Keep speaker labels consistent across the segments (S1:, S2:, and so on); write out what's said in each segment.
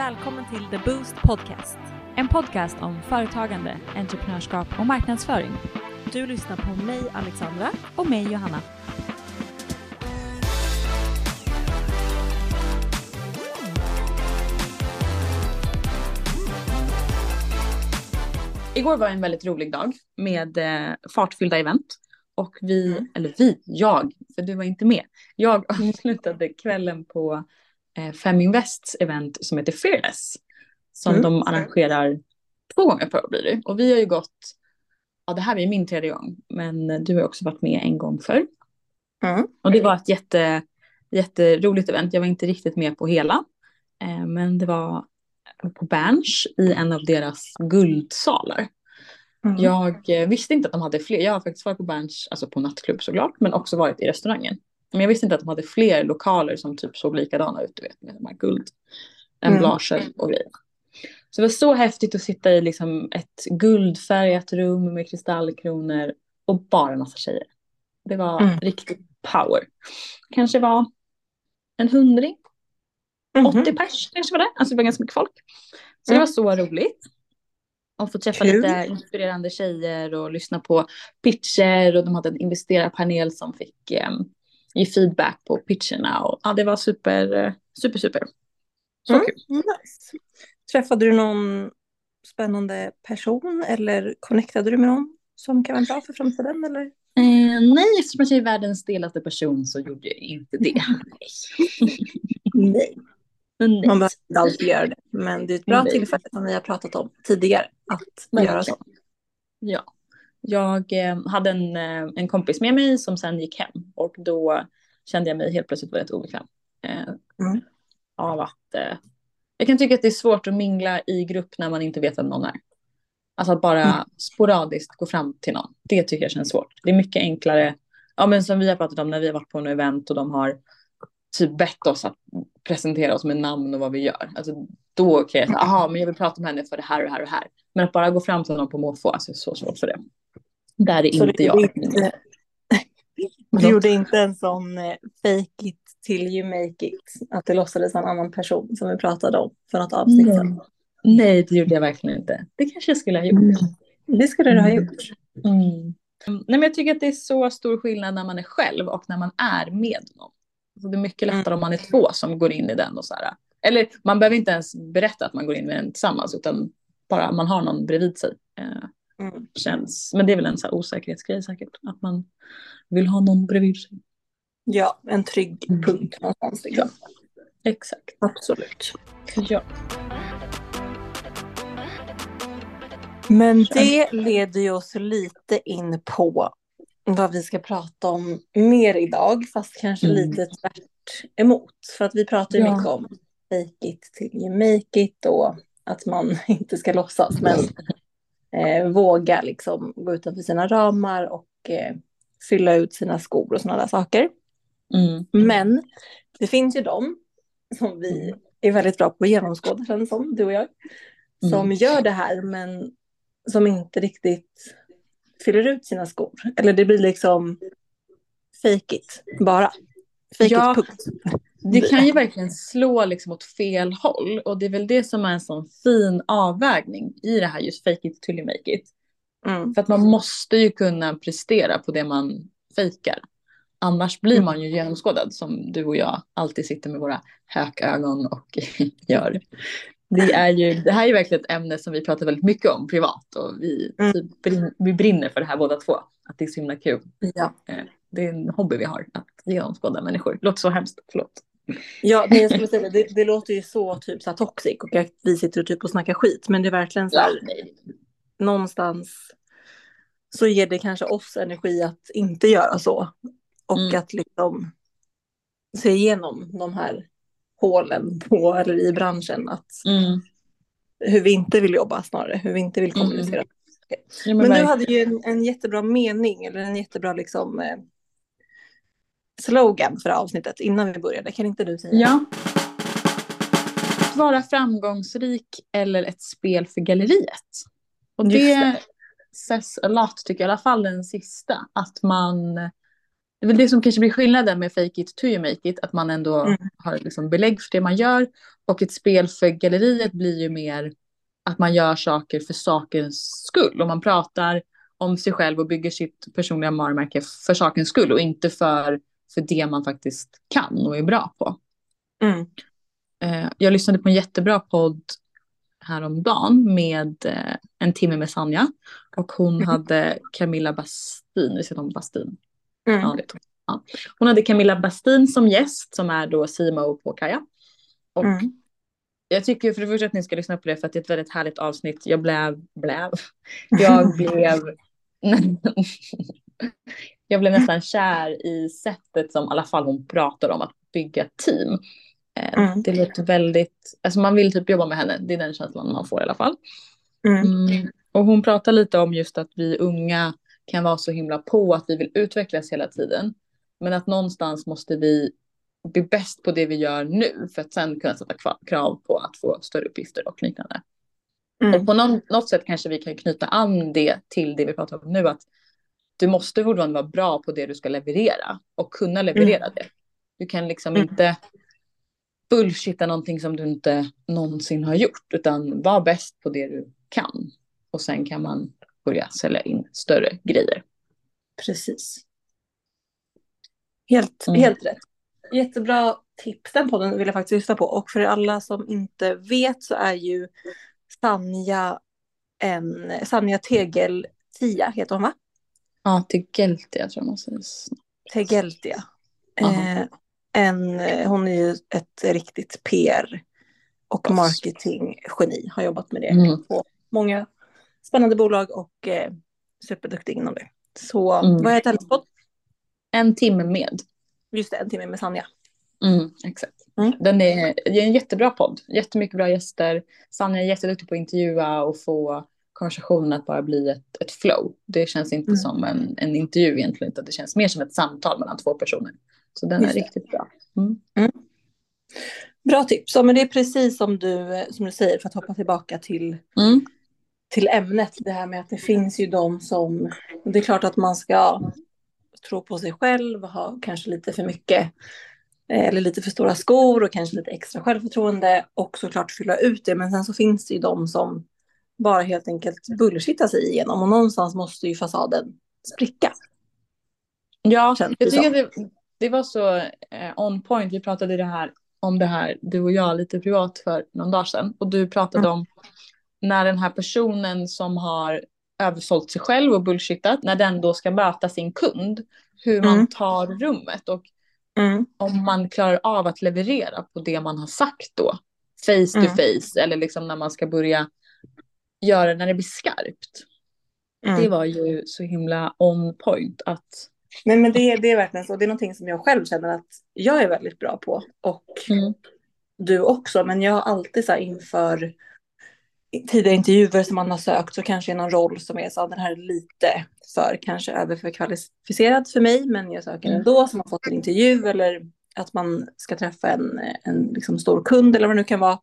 S1: Välkommen till The Boost Podcast. En podcast om företagande, entreprenörskap och marknadsföring. Du lyssnar på mig Alexandra och mig Johanna.
S2: Igår var en väldigt rolig dag med eh, fartfyllda event. Och vi, mm. eller vi, jag, för du var inte med. Jag avslutade kvällen på Feminvests event som heter Fearless. Som mm. de arrangerar två gånger per år blir det. Och vi har ju gått, ja det här är min tredje gång, men du har också varit med en gång förr. Mm. Och det var ett jätte, jätteroligt event. Jag var inte riktigt med på hela. Eh, men det var på Berns i en av deras guldsalar. Mm. Jag eh, visste inte att de hade fler. Jag har faktiskt varit på Berns, alltså på nattklubb såklart, men också varit i restaurangen. Men jag visste inte att de hade fler lokaler som typ såg likadana ut, du vet, med de här guldemblager mm. och grejer. Så det var så häftigt att sitta i liksom ett guldfärgat rum med kristallkronor och bara en massa tjejer. Det var mm. riktigt power. Kanske var en hundring. Mm -hmm. 80 pers kanske var det. Alltså det var ganska mycket folk. Så det var så roligt. Och få träffa Kul. lite inspirerande tjejer och lyssna på pitcher och de hade en investerarpanel som fick um, ge feedback på pitcherna och ja, det var super, super, super. Så mm,
S3: kul. Nice. Träffade du någon spännande person eller connectade du med någon som kan vara bra för framtiden eller?
S2: Eh, nej, eftersom jag är världens stelaste person så gjorde jag inte det.
S3: nej. nej. Man behöver inte alltid göra det, men det är ett bra nej. tillfälle som vi har pratat om tidigare att nej. göra så.
S2: Ja. Jag eh, hade en, eh, en kompis med mig som sen gick hem och då kände jag mig helt plötsligt väldigt obekväm. Eh, mm. Av att jag kan tycka att det är svårt att mingla i grupp när man inte vet vem någon är. Alltså att bara mm. sporadiskt gå fram till någon. Det tycker jag känns svårt. Det är mycket enklare. Ja men som vi har pratat om när vi har varit på en event och de har typ bett oss att presentera oss med namn och vad vi gör. Alltså då kan jag säga, aha men jag vill prata med henne för det här och det här och det här. Men att bara gå fram till någon på måfå, alltså är så svårt för det. Där är så inte jag. Inte,
S3: du gjorde inte en sån eh, fake it till you make it, att du låtsades en annan person som vi pratade om för något avsnitt
S2: sedan. Nej, det gjorde jag verkligen inte. Det kanske jag skulle ha gjort. Mm.
S3: Det skulle du ha mm. gjort.
S2: Mm. Nej, men jag tycker att det är så stor skillnad när man är själv och när man är med någon. Alltså det är mycket lättare mm. om man är två som går in i den och så här. Eller man behöver inte ens berätta att man går in med den tillsammans utan bara man har någon bredvid sig. Mm. känns, men det är väl en så osäkerhetsgrej säkert. Att man vill ha någon bredvid sig.
S3: Ja, en trygg mm. punkt någonstans. Liksom. Ja,
S2: exakt.
S3: Absolut.
S2: Ja.
S3: Men det leder ju oss lite in på vad vi ska prata om mer idag, fast kanske mm. lite tvärt emot. För att vi pratar ju ja. mycket om fake it till you make it och att man inte ska låtsas, men eh, våga liksom gå utanför sina ramar och eh, fylla ut sina skor och sådana där saker. Mm. Men det finns ju de som vi mm. är väldigt bra på att genomskåda, känns som, du och jag, som mm. gör det här men som inte riktigt fyller ut sina skor. Eller det blir liksom fake it bara. Fake ja, it, punkt.
S2: Det kan ju verkligen slå liksom åt fel håll och det är väl det som är en sån fin avvägning i det här just fake it till you make it. Mm. För att man måste ju kunna prestera på det man fejkar. Annars blir man ju genomskådad som du och jag alltid sitter med våra hökögon och gör. Det, är ju, det här är ju verkligen ett ämne som vi pratar väldigt mycket om privat och vi, mm. typ brinner, vi brinner för det här båda två. Att det är så himla kul.
S3: Ja.
S2: Eh, det är en hobby vi har, att genomskåda människor. Det låter så hemskt, förlåt.
S3: Ja, men jag skulle säga det, det låter ju så typ så här toxic och att vi sitter typ och snackar skit, men det är verkligen så här, ja, någonstans så ger det kanske oss energi att inte göra så och mm. att liksom se igenom de här hålen på eller i branschen. Att mm. Hur vi inte vill jobba snarare, hur vi inte vill mm. kommunicera. Mm. Ja, men, men du hade ju en, en, jättebra mening eller en jättebra liksom, eh, slogan för avsnittet innan vi började. Kan inte du säga?
S2: Ja. Att vara framgångsrik eller ett spel för galleriet. Och det, det says a lot tycker jag, i alla fall den sista. Att man det är väl det som kanske blir skillnaden med fake it to you make it, att man ändå
S3: Mm.
S2: har liksom belägg för det man gör. Och ett spel för galleriet blir ju mer att man gör saker för sakens skull. Och man pratar om sig själv och bygger sitt personliga varumärke för sakens skull och inte för, för det man faktiskt kan och är bra på.
S3: Mm.
S2: Eh, jag lyssnade på en jättebra podd häromdagen med eh, en timme med Sanja. Och hon
S3: Mhm.
S2: hade Camilla Bastin, visst heter hon Bastin?
S3: Mm.
S2: Ja, det. Ja. Hon hade Camilla Bastin som gäst som är då CMO på Kaja. Och
S3: Mm.
S2: jag tycker för det första att ni ska lyssna på det för att det är ett väldigt härligt avsnitt. Jag blev, blev, jag blev, jag blev nästan kär i sättet som i alla fall hon pratar om att bygga team. Eh,
S3: Mm.
S2: Det låter väldigt, alltså man vill typ jobba med henne, det är den känslan man får i alla fall.
S3: Mm.
S2: Mm. Och hon pratar lite om just att vi unga kan vara så himla på att vi vill utvecklas hela tiden. Men att någonstans måste vi bli bäst på det vi gör nu för att sen kunna sätta krav på att få större uppgifter och liknande.
S3: Mm.
S2: Och på någon, något sätt kanske vi kan knyta an det till det vi pratar om nu att du måste fortfarande vara bra på det du ska leverera och kunna leverera det. Du kan liksom
S3: Mm.
S2: inte bullshitta någonting som du inte någonsin har gjort utan var bäst på det du kan. Och sen kan man börja sälja in större grejer.
S3: Precis. Helt,
S2: Mm.
S3: helt rätt. Jättebra tips. Den podden vill jag faktiskt lyssna på. Och för alla som inte vet så är ju Sanja en Sanja Tegel Tia heter hon va?
S2: Ja, till Gelti jag tror man säger.
S3: Tegeltia. Eh, en, hon är ju ett riktigt PR och marketinggeni. Har jobbat med det
S2: Mm.
S3: på många spännande bolag och eh, superduktig inom det. Så
S2: Mm.
S3: vad heter hennes podd?
S2: En timme med.
S3: Just det, en timme med Sanja.
S2: Mm, exakt.
S3: Mm.
S2: Den är, det är en jättebra podd. Jättemycket bra gäster. Sanja är jätteduktig på att intervjua och få konversationen att bara bli ett, ett flow. Det känns inte
S3: Mm.
S2: som en, en intervju egentligen, utan det känns mer som ett samtal mellan två personer. Så den
S3: Just
S2: är
S3: det.
S2: riktigt bra. Mm.
S3: Bra tips. Ja, men det är precis som du, som du säger, för att hoppa tillbaka till,
S2: Mm.
S3: till ämnet. Det här med att det finns ju de som... Det är klart att man ska tro på sig själv, ha kanske lite för mycket eh, eller lite för stora skor och kanske lite extra självförtroende och såklart fylla ut det. Men sen så finns det ju de som bara helt enkelt bullshittar sig igenom och någonstans måste ju fasaden spricka.
S2: Ja,
S3: Känns
S2: jag
S3: det
S2: tycker det, det var så eh, on point. Vi pratade det här, om det här, du och jag, lite privat för någon dag sedan. Och du pratade
S3: Mm.
S2: om när den här personen som har översålt sig själv och bullshittat, när den då ska möta sin kund, hur man
S3: Mm.
S2: tar rummet och
S3: Mm.
S2: om man klarar av att leverera på det man har sagt då, face to
S3: Mm.
S2: face, eller liksom när man ska börja göra när det blir skarpt.
S3: Mm.
S2: Det var ju så himla on point att
S3: Nej, men det, det är verkligen så. Det är någonting som jag själv känner att jag är väldigt bra på. Och
S2: Mm.
S3: du också. Men jag har alltid så här inför tidigare intervjuer som man har sökt så kanske är någon roll som är så den här är lite för kanske överkvalificerad för mig. Men jag söker
S2: Mm.
S3: ändå som har fått en intervju eller att man ska träffa en, en liksom stor kund eller vad det nu kan vara.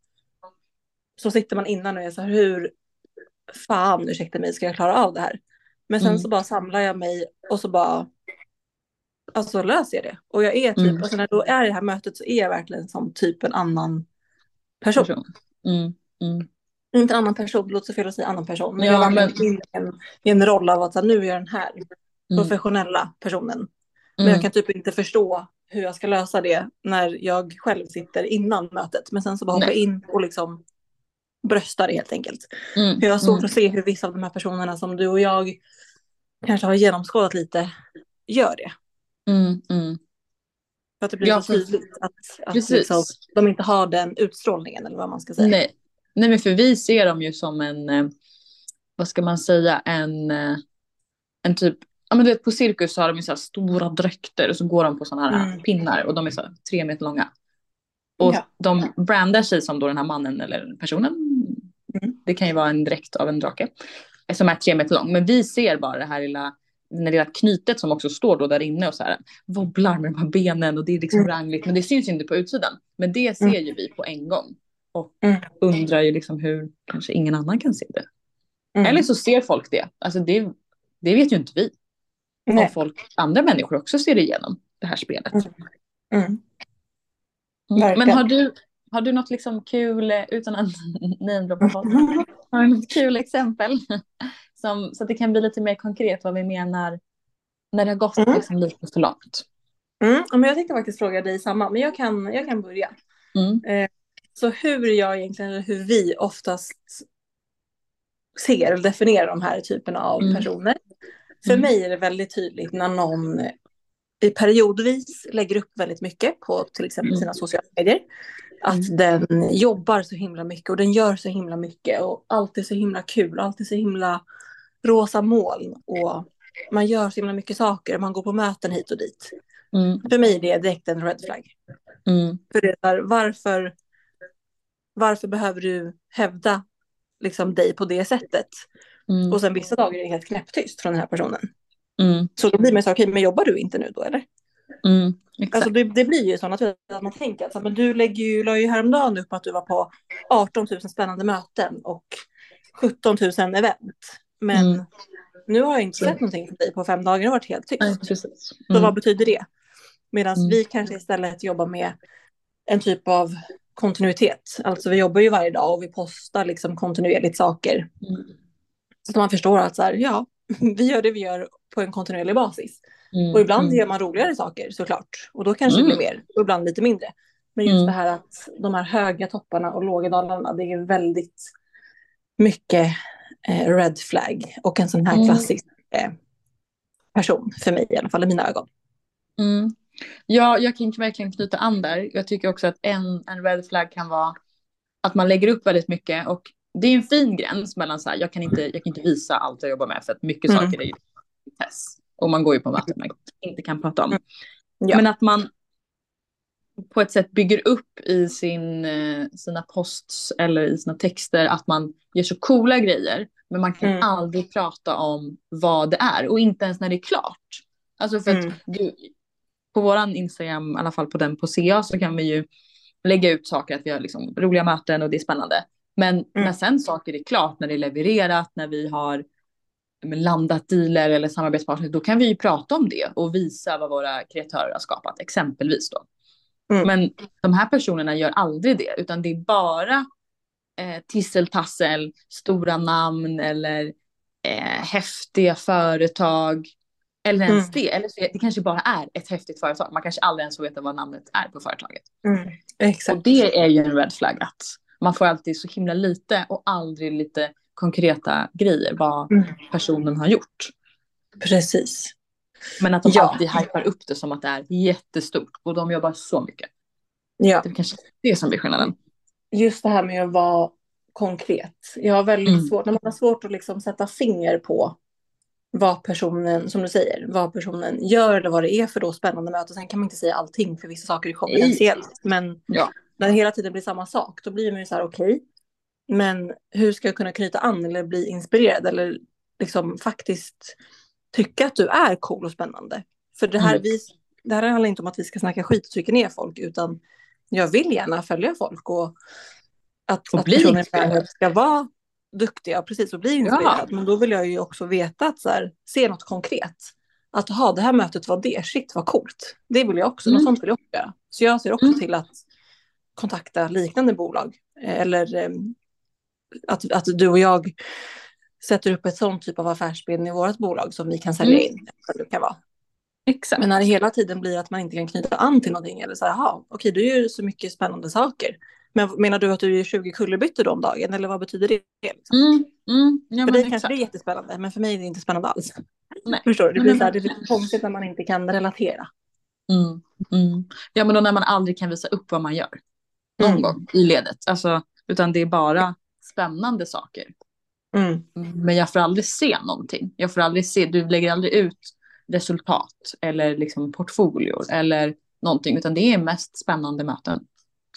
S3: Så sitter man innan och är så här hur fan, ursäkta mig, ska jag klara av det här? Men sen
S2: Mm.
S3: så bara samlar jag mig och så bara Alltså löser jag det. Och jag är typ,
S2: Mm.
S3: alltså när då är i det här mötet så är jag verkligen som typ en annan person.
S2: person. Mm. Mm.
S3: Inte en annan person, det låter så fel att säga annan person. Men
S2: Ja,
S3: jag var
S2: men-
S3: in en, i en roll av att så här, nu är jag den här
S2: Mm.
S3: professionella personen. Men
S2: Mm.
S3: jag kan typ inte förstå hur jag ska lösa det när jag själv sitter innan mötet. Men sen så bara
S2: Nej.
S3: in och liksom bröstar helt enkelt.
S2: Mm.
S3: Jag har svårt
S2: Mm.
S3: att se hur vissa av de här personerna som du och jag kanske har genomskådat lite gör det.
S2: Mm. Mm.
S3: För att det blir
S2: Ja,
S3: så tydligt att, att liksom, de inte har den utstrålningen eller vad man ska säga.
S2: Nej. Nej, men för vi ser dem ju som en, eh, vad ska man säga, en, eh, en typ, ja men du vet på cirkus så har de ju så här stora dräkter och så går de på sådana här
S3: Mm.
S2: pinnar och de är så här tre meter långa. Och
S3: Ja.
S2: de brandar sig som då den här mannen eller personen. Det kan ju vara en dräkt av en drake. eh, Som är tre meter lång. Men vi ser bara det här lilla, det lilla knytet som också står då där inne och så här wobblar med de här benen och det är liksom
S3: Mm.
S2: rangligt. Men det syns inte på utsidan. Men det ser
S3: Mm.
S2: ju vi på en gång. Och
S3: Mm.
S2: undrar ju liksom hur kanske ingen annan kan se det.
S3: Mm.
S2: Eller så ser folk det. Alltså det, det vet ju inte vi. Nej. om folk, andra människor också ser igenom det här spelet. Mm. Mm. Men har du, har du något liksom kul, utan att namedroppa folk, har du något kul exempel? Som, så att det kan bli lite mer konkret vad vi menar när det har gått mm. liksom lite för långt.
S3: Mm. Men jag tänkte faktiskt fråga dig samma, men jag kan, jag kan börja. Mm. Eh, så hur jag egentligen, eller hur vi oftast ser eller definierar de här typerna av mm. personer. För mm. mig är det väldigt tydligt när någon i periodvis lägger upp väldigt mycket på till exempel mm. sina sociala medier. Att mm. den jobbar så himla mycket och den gör så himla mycket och allt är så himla kul, allt är så himla rosa moln och man gör så himla mycket saker, man går på möten hit och dit. Mm. För mig är det direkt en red flag. Mm. För det är varför, varför behöver du hävda liksom dig på det sättet? Mm. Och sen vissa dagar är det helt knäpptyst från den här personen. Mm. Så då blir man så okej, okay, men jobbar du inte nu då eller? Mm, alltså det, det, blir ju så naturligt att man tänker, alltså, men du lägger ju, la ju häromdagen upp att du var på 18 000 spännande möten och 17 000 event. Men mm. nu har jag inte sett någonting från dig på fem dagar, det har varit helt tyst. Nej, mm. Så vad betyder det? Medan mm. vi kanske istället jobbar med en typ av kontinuitet. Alltså vi jobbar ju varje dag och vi postar liksom kontinuerligt saker. Mm. Så man förstår att så här, ja, vi gör det vi gör på en kontinuerlig basis. Mm. Och ibland mm. gör man roligare saker såklart. Och då kanske mm. det blir mer och ibland lite mindre. Men just mm. det här att de här höga topparna och låga dalarna, det är väldigt mycket eh, red flag. Och en sån här mm. klassisk eh, person för mig i alla fall i mina ögon.
S2: Mm. Ja, jag kan verkligen knyta an där. Jag tycker också att en, en red flag kan vara att man lägger upp väldigt mycket och det är en fin gräns mellan så här, jag kan inte, jag kan inte visa allt jag jobbar med för att mycket saker är ju test. Och man går ju på möten man inte kan prata om. Ja. Men att man på ett sätt bygger upp i sin, eh, sina posts eller i sina texter att man gör så coola grejer. Men man kan mm. aldrig prata om vad det är och inte ens när det är klart. Alltså för mm. att gud, på våran Instagram, i alla fall på den på CA, så kan vi ju lägga ut saker att vi har liksom roliga möten och det är spännande. Men mm. när sen saker är klart, när det är levererat, när vi har landat dealer eller samarbetspartner, då kan vi ju prata om det och visa vad våra kreatörer har skapat, exempelvis då. Mm. Men de här personerna gör aldrig det, utan det är bara eh, tisseltassel, stora namn eller eh, häftiga företag. Eller ens mm. det, eller så, det kanske bara är ett häftigt företag. Man kanske aldrig ens får veta vad namnet är på företaget. Mm. Exakt. Och det är ju en red flag att man får alltid så himla lite och aldrig lite konkreta grejer vad mm. personen har gjort.
S3: Precis.
S2: Men att de ja. alltid hypar upp det som att det är jättestort och de jobbar så mycket. Ja. Det är kanske det som blir skillnaden.
S3: Just det här med att vara konkret. Jag har väldigt mm. svårt, när man har svårt att liksom sätta finger på vad personen, som du säger, vad personen gör eller vad det är för då spännande möte. Sen kan man inte säga allting för vissa saker är konfidentiellt. Men ja. när det hela tiden blir samma sak, då blir man ju så här okej, okay, men hur ska jag kunna knyta an eller bli inspirerad eller liksom faktiskt tycka att du är cool och spännande? För det här, mm. vi, det här handlar inte om att vi ska snacka skit och trycka ner folk, utan jag vill gärna följa folk och att, och att personer ska vara duktiga, precis, och bli inspirerad. Ja. Men då vill jag ju också veta att så här, se något konkret. Att ha det här mötet var det, shit vad coolt. Det vill jag också, mm. något sånt vill jag också göra. Så jag ser också mm. till att kontakta liknande bolag eller eh, att, att du och jag sätter upp ett sånt typ av affärsbild i vårt bolag som vi kan sälja mm. in. Det kan vara. Exakt. Men när det hela tiden blir att man inte kan knyta an till någonting eller så här, jaha, okej, du gör så mycket spännande saker. Men menar du att du gör 20 kullerbyttor om dagen eller vad betyder det? Liksom? Mm, mm, ja, för dig exakt. kanske det är jättespännande, men för mig är det inte spännande alls. Nej. Förstår du? Det blir, så här, det blir konstigt när man inte kan relatera.
S2: Mm, mm. Ja, men då när man aldrig kan visa upp vad man gör. Någon mm. gång i ledet. Alltså, utan det är bara spännande saker. Mm. Men jag får aldrig se någonting. Jag får aldrig se, du lägger aldrig ut resultat eller liksom portfolior eller någonting, utan det är mest spännande möten.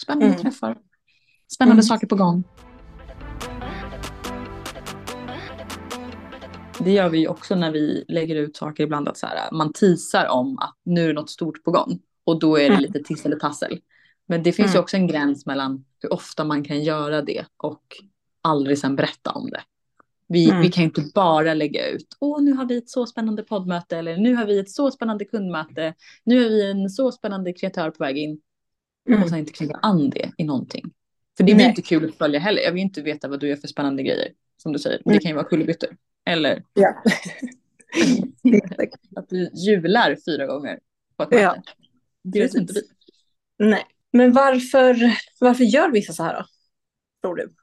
S2: Spännande mm. träffar. Spännande mm. saker på gång. Det gör vi också när vi lägger ut saker ibland, att så här, man tisar om att nu är något stort på gång. Och då är det mm. lite tiss eller tassel. Men det finns mm. ju också en gräns mellan hur ofta man kan göra det och aldrig sen berätta om det. Vi,
S3: Mm.
S2: vi kan inte bara lägga ut, åh nu har vi ett så spännande poddmöte eller nu har vi ett så spännande kundmöte, nu är vi en så spännande kreatör på väg in
S3: Mm.
S2: och sen inte knyta an det i någonting. För det blir
S3: Nej.
S2: inte kul att följa heller. Jag vill inte veta vad du gör för spännande grejer. Som du säger, det
S3: Nej.
S2: kan ju vara kullerbyttor. Eller
S3: Ja.
S2: att du jular fyra gånger på ett möte.
S3: Ja,
S2: det vet inte vi.
S3: Nej. Men varför, varför gör vissa så här då? Tror du?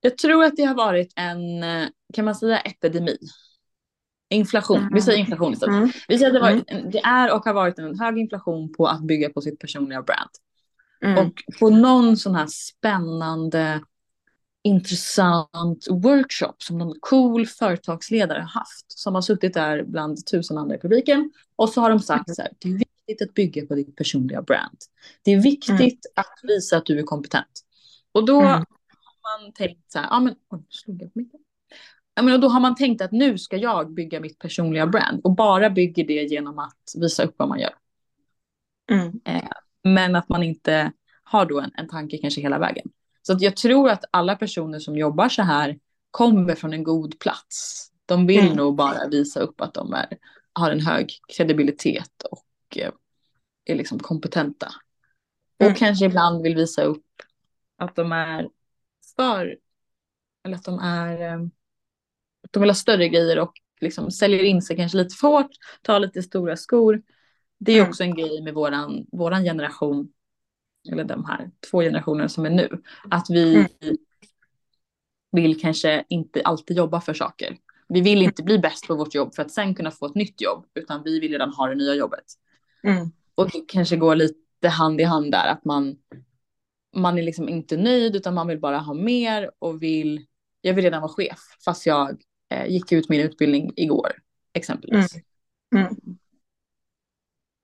S2: Jag tror att det har varit en, eh, kan man säga epidemi? Inflation, vi säger inflation istället.
S3: Mm.
S2: Vi säger att det,
S3: Mm.
S2: varit, det är och har varit en hög inflation på att bygga på sitt personliga brand.
S3: Mm.
S2: Och på någon sån här spännande, intressant workshop som någon cool företagsledare har haft. Som har suttit där bland tusen andra i publiken. Och så har de sagt så här, det är viktigt att bygga på ditt personliga brand. Det är viktigt att visa att du är kompetent. Och då
S3: Mm.
S2: Har man tänkt så här, ja men, oj, slog jag på micken? Ja, men och då har man tänkt att nu ska jag bygga mitt personliga brand. Och bara bygger det genom att visa upp vad man gör.
S3: Mm.
S2: Men att man inte har då en, en tanke kanske hela vägen. Så jag tror att alla personer som jobbar så här kommer från en god plats. De vill
S3: Mm.
S2: nog bara visa upp att de är, har en hög kredibilitet och eh, är liksom kompetenta.
S3: Mm.
S2: Och kanske ibland vill visa upp att de är för, eller att de är, eh, att de vill ha större grejer och liksom säljer in sig kanske lite för hårt, tar lite stora skor. Det är
S3: Mm.
S2: också en grej med våran, våran generation, eller de här två generationerna som är nu, att vi
S3: Mm.
S2: vill kanske inte alltid jobba för saker. Vi vill inte bli bäst på vårt jobb för att sen kunna få ett nytt jobb, utan vi vill redan ha det nya jobbet.
S3: Mm.
S2: Och det kanske går lite hand i hand där, att man, man är liksom inte nöjd, utan man vill bara ha mer och vill, jag vill redan vara chef, fast jag eh, gick ut min utbildning igår, exempelvis.
S3: Mm.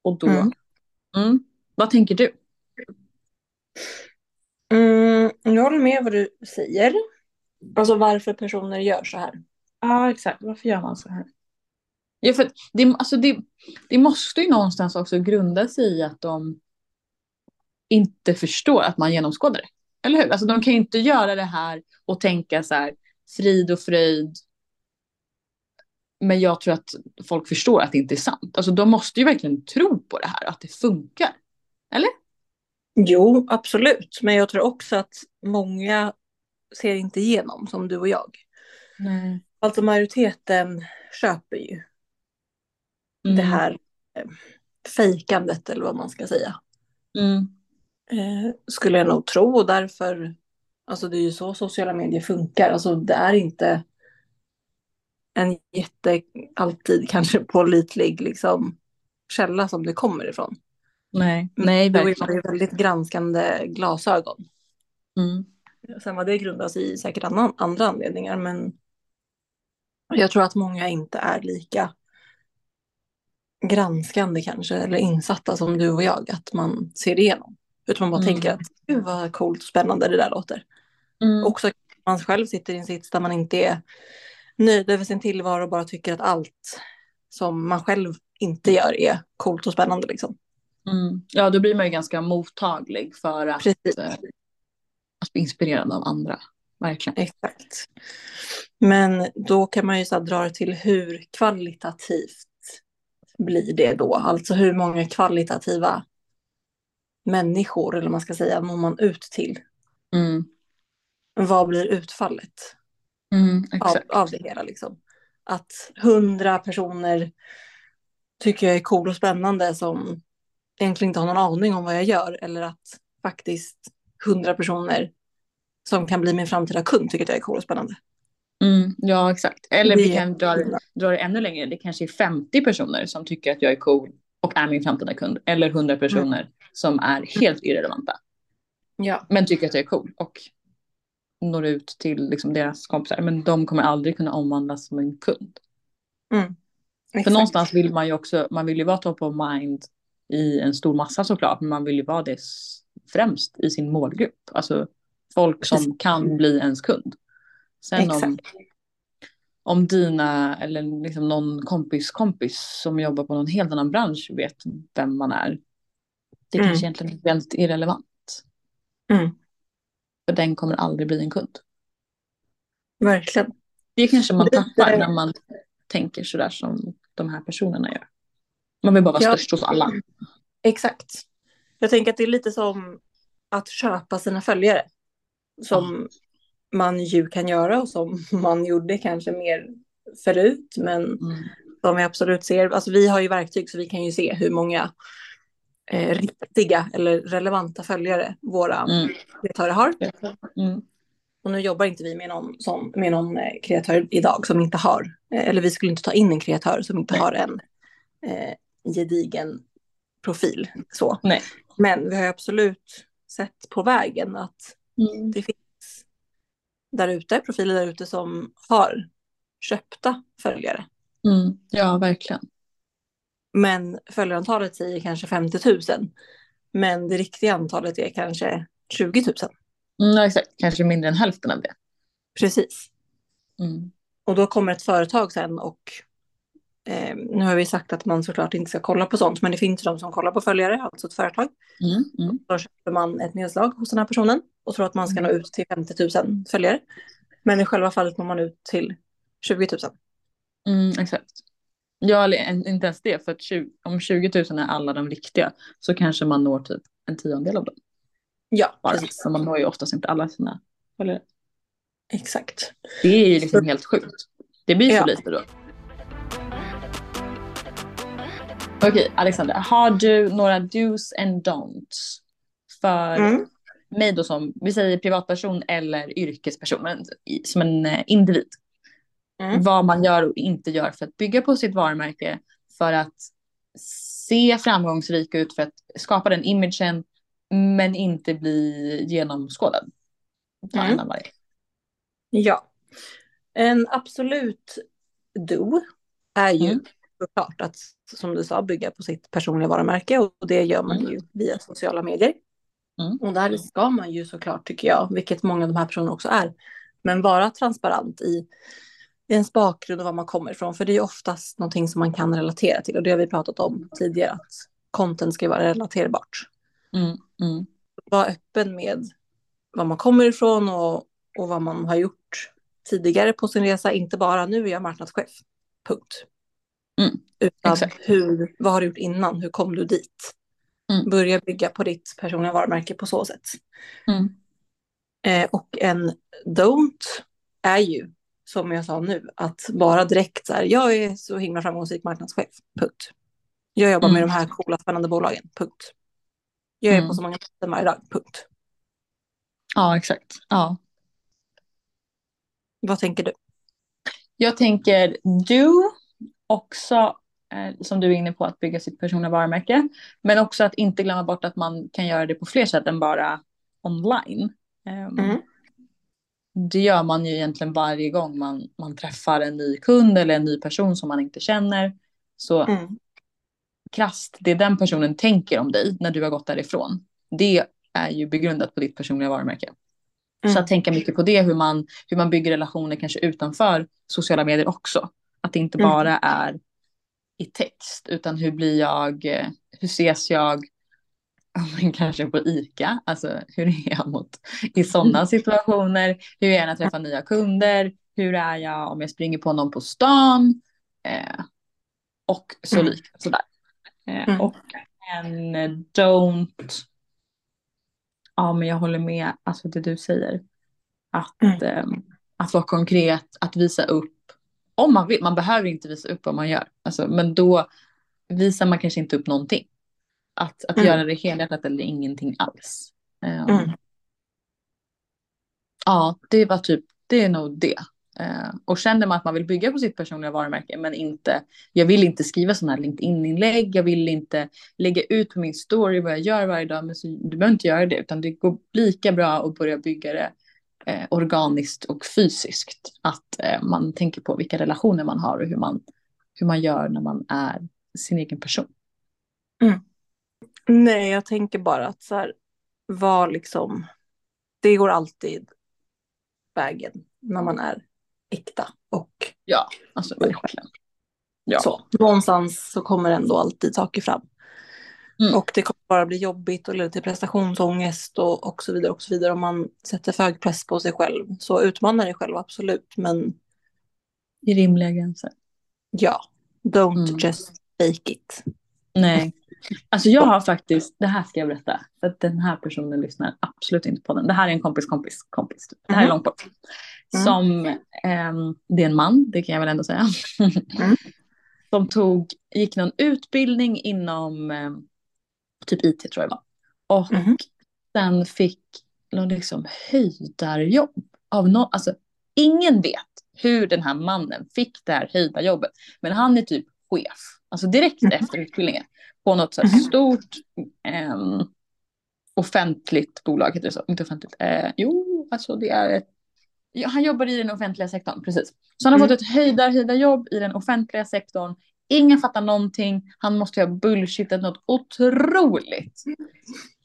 S2: Och då,
S3: Mm.
S2: mm, vad tänker du?
S3: Mm, jag håller med vad du säger. Alltså varför personer gör så här.
S2: Ja, exakt. Varför gör man så här? Ja, för det, alltså det, det måste ju någonstans också grunda sig i att de inte förstår att man genomskådar det. Eller hur? Alltså de kan ju inte göra det här och tänka så här frid och fröjd. Men jag tror att folk förstår att det inte är sant. Alltså de måste ju verkligen tro på det här, att det funkar. Eller?
S3: Jo, absolut. Men jag tror också att många ser inte igenom som du och jag.
S2: Nej.
S3: Alltså majoriteten köper ju
S2: Mm.
S3: det här eh, fejkandet eller vad man ska säga.
S2: Mm.
S3: Eh, skulle jag nog tro och därför, alltså det är ju så sociala medier funkar. Alltså det är inte en jätte, alltid kanske pålitlig liksom källa som det kommer ifrån.
S2: Nej, nej
S3: Det är
S2: verkligen.
S3: väldigt granskande glasögon.
S2: Mm.
S3: Sen vad det grundas i säkert annan, andra anledningar men jag tror att många inte är lika granskande kanske eller insatta som du och jag att man ser igenom. Utan man bara
S2: Mm.
S3: tänker att gud vad coolt och spännande det där låter.
S2: Mm.
S3: Också att man själv sitter i en sits där man inte är nöjd över sin tillvaro och bara tycker att allt som man själv inte gör är coolt och spännande liksom.
S2: Mm. Ja, då blir man ju ganska mottaglig för att, eh, att bli inspirerad av andra. Verkligen.
S3: Exakt. Men då kan man ju så dra det till hur kvalitativt blir det då? Alltså hur många kvalitativa människor, eller man ska säga, når man ut till?
S2: Mm.
S3: Vad blir utfallet
S2: Mm,
S3: av, av det hela liksom? Att hundra personer tycker jag är cool och spännande som egentligen inte har någon aning om vad jag gör eller att faktiskt hundra personer som kan bli min framtida kund tycker att jag är cool och spännande.
S2: Mm, ja, exakt. Eller vi kan dra, dra det ännu längre. Det kanske är 50 personer som tycker att jag är cool och är min framtida kund. Eller 100 personer som är helt irrelevanta.
S3: Ja.
S2: Men tycker att jag är cool och når ut till liksom, deras kompisar. Men de kommer aldrig kunna omvandlas som en kund.
S3: Mm.
S2: För
S3: Exakt.
S2: någonstans vill man ju också, man vill ju vara top of mind i en stor massa såklart. Men man vill ju vara det främst i sin målgrupp. Alltså folk som
S3: Precis.
S2: kan bli ens kund. Sen om,
S3: Exakt.
S2: om dina eller liksom någon kompis kompis som jobbar på någon helt annan bransch vet vem man är. Det
S3: Mm.
S2: kanske egentligen är helt irrelevant.
S3: Mm.
S2: För den kommer aldrig bli en kund.
S3: Verkligen.
S2: Det kanske man tappar när man tänker sådär som de här personerna gör. Man vill bara vara
S3: Ja.
S2: störst hos alla.
S3: Exakt. Jag tänker att det är lite som att köpa sina följare. Som man ju kan göra och som man gjorde kanske mer förut. Men
S2: Mm.
S3: som vi absolut ser, alltså vi har ju verktyg så vi kan ju se hur många eh, riktiga eller relevanta följare våra
S2: Mm.
S3: kreatörer har.
S2: Mm.
S3: Och nu jobbar inte vi med någon, som, med någon eh, kreatör idag som inte har, eh, eller vi skulle inte ta in en kreatör som inte har en eh, gedigen profil. Så.
S2: Nej.
S3: Men vi har ju absolut sett på vägen att
S2: Mm.
S3: det finns där ute, profiler där ute som har köpta följare.
S2: Mm. Ja, verkligen.
S3: Men följarantalet säger kanske 50 000. Men det riktiga antalet är kanske 20 000.
S2: Mm, exakt. Kanske mindre än hälften av det.
S3: Precis.
S2: Mm.
S3: Och då kommer ett företag sen och eh, nu har vi sagt att man såklart inte ska kolla på sånt, men det finns de som kollar på följare, alltså ett företag.
S2: Mm. Mm.
S3: Då köper man ett nedslag hos den här personen och tror att man ska nå ut till 50 000 följare. Men i själva fallet når man ut till 20 000.
S2: Mm, exakt. Ja, eller inte ens det. För att 20, om 20 000 är alla de riktiga så kanske man når typ en tiondel av dem.
S3: Ja,
S2: Bara.
S3: precis.
S2: Så man når ju oftast inte alla sina följare.
S3: Exakt.
S2: Det är ju liksom helt sjukt. Det blir
S3: Ja.
S2: så lite då. Okej, Alexander. Har du några do's and don'ts för
S3: Mm.
S2: mig då som, vi säger privatperson eller yrkesperson, men som en eh, individ?
S3: Mm.
S2: Vad man gör och inte gör för att bygga på sitt varumärke, för att se framgångsrik ut, för att skapa den imagen, men inte bli genomskådad.
S3: Mm. Ja. En absolut do är ju
S2: Mm.
S3: såklart att, som du sa, bygga på sitt personliga varumärke och det gör man ju via sociala medier.
S2: Mm.
S3: Och där ska man ju såklart, tycker jag, vilket många av de här personerna också är, men vara transparent i ens bakgrund och var man kommer ifrån. För det är ju oftast någonting som man kan relatera till och det har vi pratat om tidigare, att content ska vara relaterbart.
S2: Mm. Mm.
S3: Vara öppen med var man kommer ifrån och, och vad man har gjort tidigare på sin resa, inte bara nu är jag marknadschef, punkt.
S2: Mm,
S3: Utan
S2: exakt.
S3: hur, vad har du gjort innan, hur kom du dit?
S2: Mm.
S3: Börja bygga på ditt personliga varumärke på så sätt.
S2: Mm.
S3: Eh, och en don't är ju, som jag sa nu, att bara direkt så här, jag är så himla framgångsrik marknadschef, punkt. Jag jobbar med
S2: Mm.
S3: de här coola, spännande bolagen, punkt. Jag är
S2: Mm.
S3: på så många möten varje dag, punkt.
S2: Ja, exakt. Ja.
S3: Vad tänker du?
S2: Jag tänker du också, eh, som du är inne på, att bygga sitt personliga varumärke. Men också att inte glömma bort att man kan göra det på fler sätt än bara online. Ehm,
S3: Mm.
S2: Det gör man ju egentligen varje gång man, man träffar en ny kund eller en ny person som man inte känner. Så
S3: Mm.
S2: krasst, det den personen tänker om dig när du har gått därifrån, det är ju begrundat på ditt personliga varumärke. Så
S3: Mm.
S2: att tänka mycket på det, hur man, hur man bygger relationer kanske utanför sociala medier också. Att det inte
S3: Mm.
S2: bara är i text, utan hur blir jag, eh, hur ses jag, ja, men kanske på ICA, alltså hur är jag mot i sådana situationer, hur är jag när jag träffar nya kunder, hur är jag om jag springer på någon på stan, eh, och så
S3: Mm.
S2: lik, sådär. Eh,
S3: Mm.
S2: Och en eh, don't, ja men jag håller med, alltså det du säger. Att,
S3: Mm.
S2: eh, att vara konkret, att visa upp. Om man vill, man behöver inte visa upp vad man gör. Alltså, men då visar man kanske inte upp någonting. Att, att
S3: Mm.
S2: göra det helhjärtat eller ingenting alls. Eh,
S3: Mm.
S2: Ja, det var typ, det är nog det. Eh, och känner man att man vill bygga på sitt personliga varumärke men inte, jag vill inte skriva sådana här LinkedIn-inlägg, jag vill inte lägga ut på min story vad jag gör varje dag, men så, du behöver inte göra det utan det går lika bra att börja bygga det eh, organiskt och fysiskt. Att eh, man tänker på vilka relationer man har och hur man, hur man gör när man är sin egen person.
S3: Nej, jag tänker bara att så här, var liksom, det går alltid vägen när man är äkta och
S2: Ja, alltså verkligen. Ja.
S3: så. Någonstans så kommer ändå alltid saker fram.
S2: Mm.
S3: Och det kommer bara bli jobbigt och leda till prestationsångest och, och så vidare och så vidare om man sätter för hög press på sig själv. Så utmana dig själv absolut, men
S2: I rimliga gränser.
S3: Ja, don't
S2: Mm.
S3: just fake it.
S2: Nej. Alltså jag har faktiskt, det här ska jag berätta. För att den här personen lyssnar absolut inte på den. Det här är en kompis kompis kompis. Det här är
S3: Mhm.
S2: långt bort.
S3: Mm.
S2: Som, ehm, det är en man, det kan jag väl ändå säga.
S3: Mm.
S2: Som tog, gick någon utbildning inom ehm, typ IT tror jag det var. Och
S3: Mhm.
S2: sen fick någon liksom höjdarjobb av någon, alltså ingen vet hur den här mannen fick det här höjdarjobbet. Men han är typ chef, alltså direkt
S3: Mhm.
S2: efter utbildningen på något så
S3: Mhm.
S2: stort ehm, offentligt bolag, heter det så? Inte offentligt, eh, jo, alltså det är ett, ja, han jobbar i den offentliga sektorn, precis. Så han har
S3: Mm.
S2: fått ett höjdar, höjdarjobb i den offentliga sektorn. Ingen fattar någonting, han måste ha bullshittat något otroligt.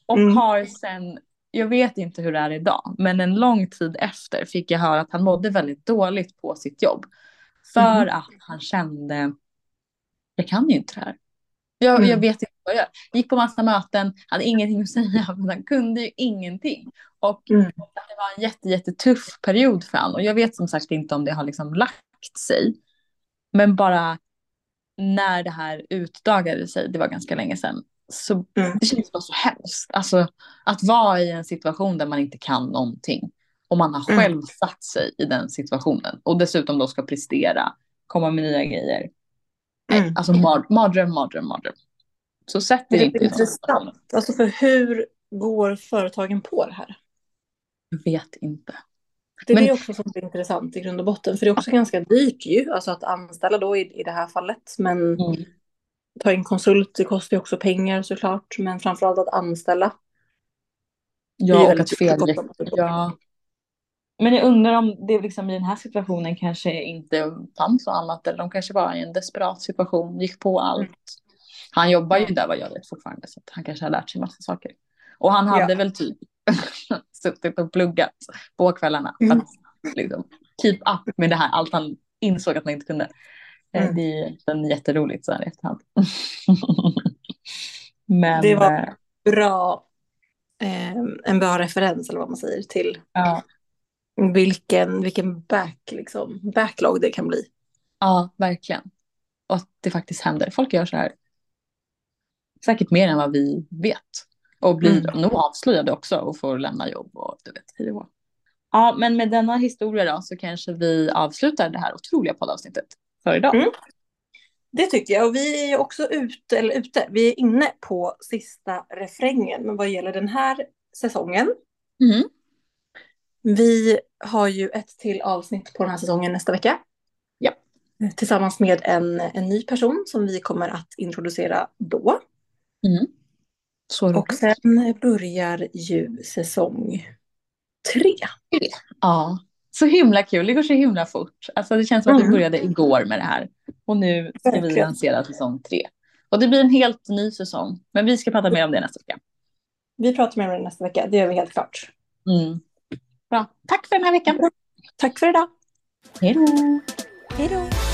S2: Och
S3: Mm.
S2: har sen, jag vet inte hur det är idag, men en lång tid efter fick jag höra att han mådde väldigt dåligt på sitt jobb. För
S3: Mhm.
S2: att han kände, jag kan ju inte det här. Jag,
S3: Mm.
S2: jag vet inte vad jag gör. Gick på massa möten, hade ingenting att säga, men han kunde ju ingenting. Och
S3: Mm.
S2: det var en jätte, jättetuff period för honom. Och jag vet som sagt inte om det har liksom lagt sig. Men bara när det här utdagade sig, det var ganska länge sedan, så
S3: Mm.
S2: det känns bara så hemskt. Alltså att vara i en situation där man inte kan någonting. Och man har
S3: Mm.
S2: själv satt sig i den situationen. Och dessutom då ska prestera, komma med nya grejer.
S3: Mm.
S2: Alltså mard, mardröm, mardröm, mardröm. Så sätt
S3: Det
S2: er
S3: är
S2: inte
S3: intressant. Alltså för hur går företagen på det här?
S2: Jag vet inte.
S3: Det är
S2: Men-
S3: det också som är intressant i grund och botten. För det är också ganska dyrt ju. Alltså att anställa då i, i det här fallet. Men
S2: Mm.
S3: ta in konsult, det kostar ju också pengar såklart. Men framförallt att anställa. Det
S2: Ja, och att fel... Ja. Men jag undrar om det liksom i den här situationen kanske inte fanns något annat. Eller de kanske var i en desperat situation, gick på allt. Han jobbar ju där vad jag vet fortfarande. Så han kanske har lärt sig massa saker. Och han hade
S3: Ja.
S2: väl typ suttit och pluggat på kvällarna. För
S3: Mm.
S2: att liksom, keep up med det här. Allt han insåg att man inte kunde. Eh,
S3: Mm.
S2: Det är jätteroligt så här i efterhand. Men
S3: Det var-
S2: eh,
S3: Bra, eh, en bra referens eller vad man säger till
S2: ja,
S3: vilken, vilken back, liksom, backlog det kan bli.
S2: ja, verkligen. Och att det faktiskt händer. Folk gör så här. Säkert mer än vad vi vet. Och blir
S3: Mm.
S2: nog avslöjade också och får lämna jobb och du vet, hej hå. Ja, men med denna historia då så kanske vi avslutar det här otroliga poddavsnittet för idag.
S3: Mm. Det tycker jag. Och vi är också ute, eller ute, vi är inne på sista refrängen vad gäller den här säsongen.
S2: Mhm.
S3: Vi har ju ett till avsnitt på den här säsongen nästa vecka.
S2: Ja.
S3: Tillsammans med en, en ny person som vi kommer att introducera då.
S2: Mm. Så
S3: Och sen börjar ju säsong tre.
S2: Ja, så himla kul. Det går så himla fort. Alltså det känns som att vi
S3: Mm.
S2: började igår med det här. Och nu ska vi
S3: Verkligen.
S2: lansera säsong tre. Och det blir en helt ny säsong. Men vi ska prata mer om det nästa vecka.
S3: Vi pratar med er nästa vecka, det gör vi helt klart.
S2: Mm. Bra. Tack för den här veckan.
S3: Tack för idag!
S2: Hej då.
S1: Hej då!